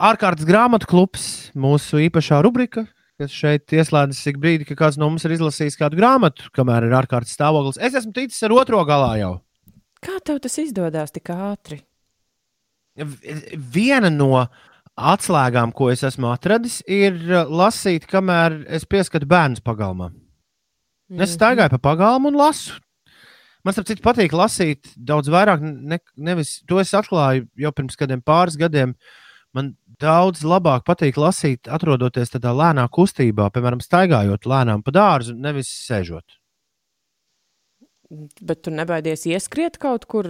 ārkārtas grāmatu klubs, mūsu īpašā rubrika, kas šeit ieslēdzas ik brīdi, ka kāds no mums ir izlasījis kādu grāmatu, kamēr ir ārkārtas stāvoklis. Es esmu ticis ar otro galā jau. Kā tev tas izdodas tik ātri? Viena no atslēgām, ko es esmu atradis, ir uh, lasīt, kamēr es pieskatu bērnu pagalmā. Mm. Es staigāju pa pagalmu un lasu. Man saprāt, patīk lasīt daudz vairāk. Ne, nevis, to es atklāju jau pirms kādiem pāris gadiem. Man daudz labāk patīk lasīt, atrodoties tādā lēnā kustībā, piemēram, staigājot lēnām pa dārzu, nevis sēžot. Bet tu nebaidies ieskriet kaut kur?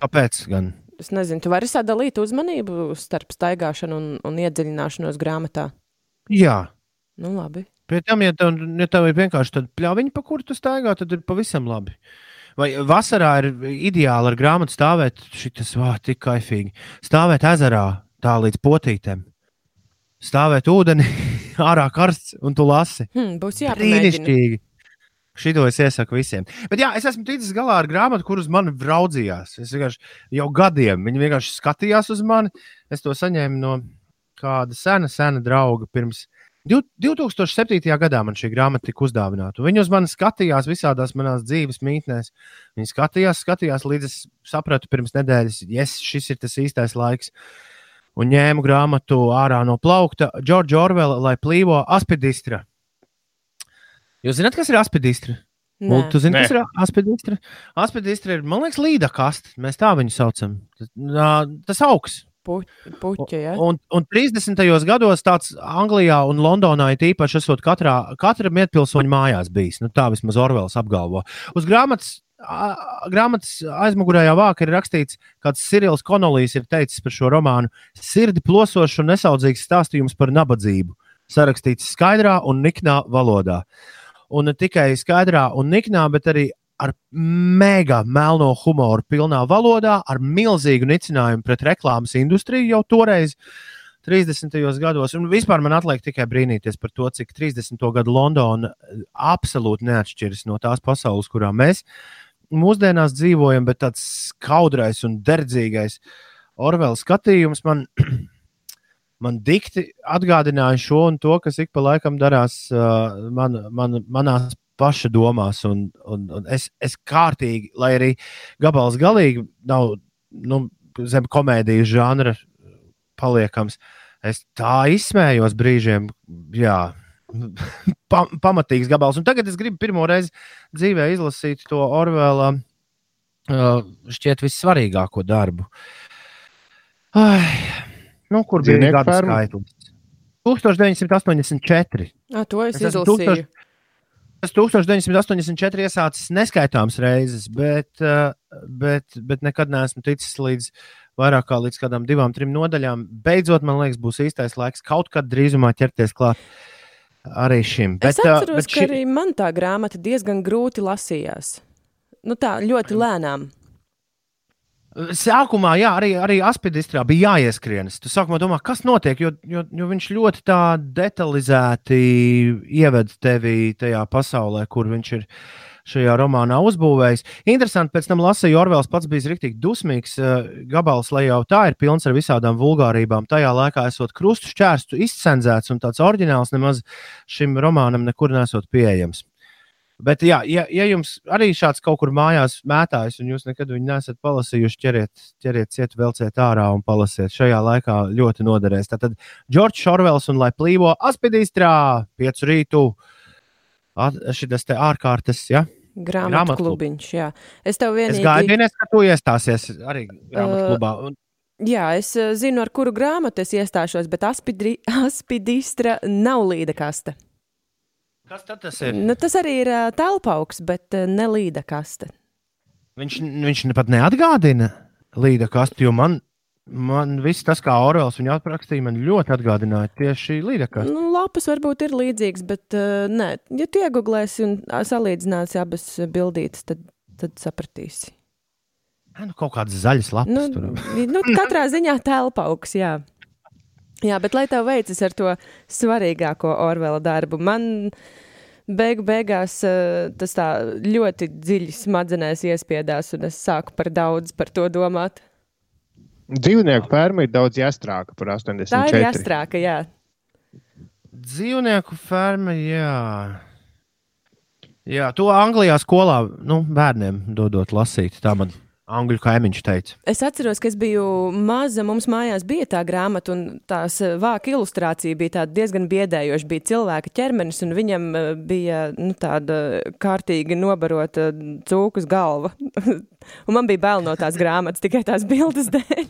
Kāpēc? Gan? Es nezinu, tu vari sadalīt uzmanību starp staigāšanu un, un iedziļināšanos grāmatā. Jā. Nu, labi. Pēc tam, ja tev, ja tev ir vienkārši tāda pļaviņa, pa kuru tu staigā, tad ir pavisam labi. Vai vasarā ir ideāli ar grāmatu stāvēt, šis ir tik kaifīgi. Stāvēt ezerā, tā līdz potītēm. Stāvēt ūdenī, ārā karsts, un tu lasi. Hmm, būs jāpamēģina. Brīnišķīgi. Šito es iesaku visiem. Bet jā, es esmu ticis galā ar grāmatu, kuras man raudzījās. Es vienkārši jau gadiem viņi vienkārši skatījās uz mani. Es to saņēmu no kāda sena, sena drauga pirms 2007. gadā man šī grāmata tika uzdāvināta. Viņi uz mani skatījās visādās manās dzīves mītnēs. Viņi skatījās, skatījās, līdz es sapratu pirms nedēļas, yes, šis ir tas īstais laiks. Un ņēmu grāmatu ārā no plaukta Džordža Orvela, lai plīvo aspidistra. Jūs zināt, kas ir aspidistra? Zini, Nē. kas ir aspidistra? Aspidistra ir, man liekas, līda kaste. Mēs tā viņu saucam. Tas augs. Puķi, ja? un, un 30. gados tāds Anglijā un Londonā ir īpaši esot katrā, katra mietpilsoņa mājās bijis. Nu, tā vismaz Orvels apgalvo. Uz grāmatas, grāmatas aizmugurējā vāka ir rakstīts, kāds Sirils Konolijs ir teicis par šo romānu - sirdi plosošs un nesaudzīgs stāstījums par nabadzību. Sarakstīts skaidrā un niknā valodā. Un ne tikai skaidrā un niknā, bet arī ar mega melno humoru, pilnā valodā, ar milzīgu nicinājumu pret reklāmas industriju jau toreiz. 30. gados, un vispār man atliek tikai brīnīties par to, cik 30. gadu Londona absolūti neatšķiras no tās pasaules, kurā mēs mūsdienās dzīvojam, bet tāds skaudrais un derdzīgais Orvela skatījums man, man dikti atgādināja šo un to, kas ik pa laikam darās uh, man, man, manās paša domās. Un, un, un es, es kārtīgi, lai arī gabals galīgi nav nu, zem komēdijas žanra paliekams, es tā izsmējos brīžiem. Jā. Pa, pamatīgs gabals. Un tagad es gribu pirmo reizi dzīvē izlasīt to Orvela uh, šķiet vissvarīgāko darbu. Ai, nu, kur bija gada skaitlis? 1984. À, to es, es izlasīju. 1000, Es 1984 iesācis neskaitāmas reizes, bet, bet, bet nekad neesmu ticis līdz vairāk kā līdz kādām divām, trim nodaļām. Beidzot, man liekas, būs īstais laiks kaut kad drīzumā ķerties klāt arī šim. Bet, es atceros, bet šī... ka arī man tā grāmata diezgan grūti lasījās. Nu tā, ļoti lēnām. Sākumā, jā, arī, arī aspidistrā bija jāieskrienas. Tu sākumā domā, kas notiek, jo, jo, jo viņš ļoti tā detalizēti ieved tevi tajā pasaulē, kur viņš ir šajā romānā uzbūvējis. Interesanti, pēc tam lasīju, Orvels pats bija rīktīgi dusmīgs. Eh, gabals, lai jau tā ir pilns ar visādām vulgārībām, tajā laikā esot krustu šķērstu izcenzēts un tāds oriģināls nemaz šim romānam nekur nesot pieejams. Bet, jā, ja, ja jums arī šāds kaut kur mājās mētājas, un jūs nekad viņu nesat palasījuši, ķeriet, ķeriet ciet, velciet ārā un palasiet. Šajā laikā ļoti noderēs. Tātad Džordžs Šorvels un lai plīvo aspidīstrā, piecu rītu, šis te ārkārtas, ja? Grāmatu klubiņš, jā. Es tev vienīgi... Es gaidienies, ka tu iestāsies arī grāmatu klubā. Un... Jā, es zinu, ar kuru grāmatu es iestāšos, bet aspidri, aspidistra nav līda kaste. Kas tas ir? Nu, tas arī ir uh, telpauks, bet uh, ne līda kaste. Viņš, viņš pat neatgādina līda kastu, jo man, man viss tas, kā Orels viņu aprakstīja, man ļoti atgādināja tieši līda kastu. Nu, lapas varbūt ir līdzīgas, bet uh, nē, ja tu iegūlēsi un salīdzināsi abas bildītas, tad, tad sapratīsi. Nu, kaut kādas zaļas lapas. Nu, tur. nu, katrā ziņā telpauks, jā. Jā, bet lai tev veicas ar to svarīgāko Orvela darbu, man beigu beigās uh, tas tā ļoti dziļi smadzenēs iespiedās, un es sāku par daudz par to domāt. Dzīvnieku ferma ir daudz jāstrāka par 84. Tā ir jāstrāka, jā. Dzīvnieku ferma, jā. Jā, to Anglijā skolā nu, bērniem dodot lasīt. Tā man angļu kaimiņš teica. Es atceros, ka es biju maza, mums mājās bija tā grāmata, un tās eh, vāka ilustrācija bija diezgan biedējoša. Bija cilvēka ķermenis, un viņam eh, bija nu, tāda kārtīgi nobarota cūkas galva. un man bija bail no tās grāmatas tikai tās bildes dēļ.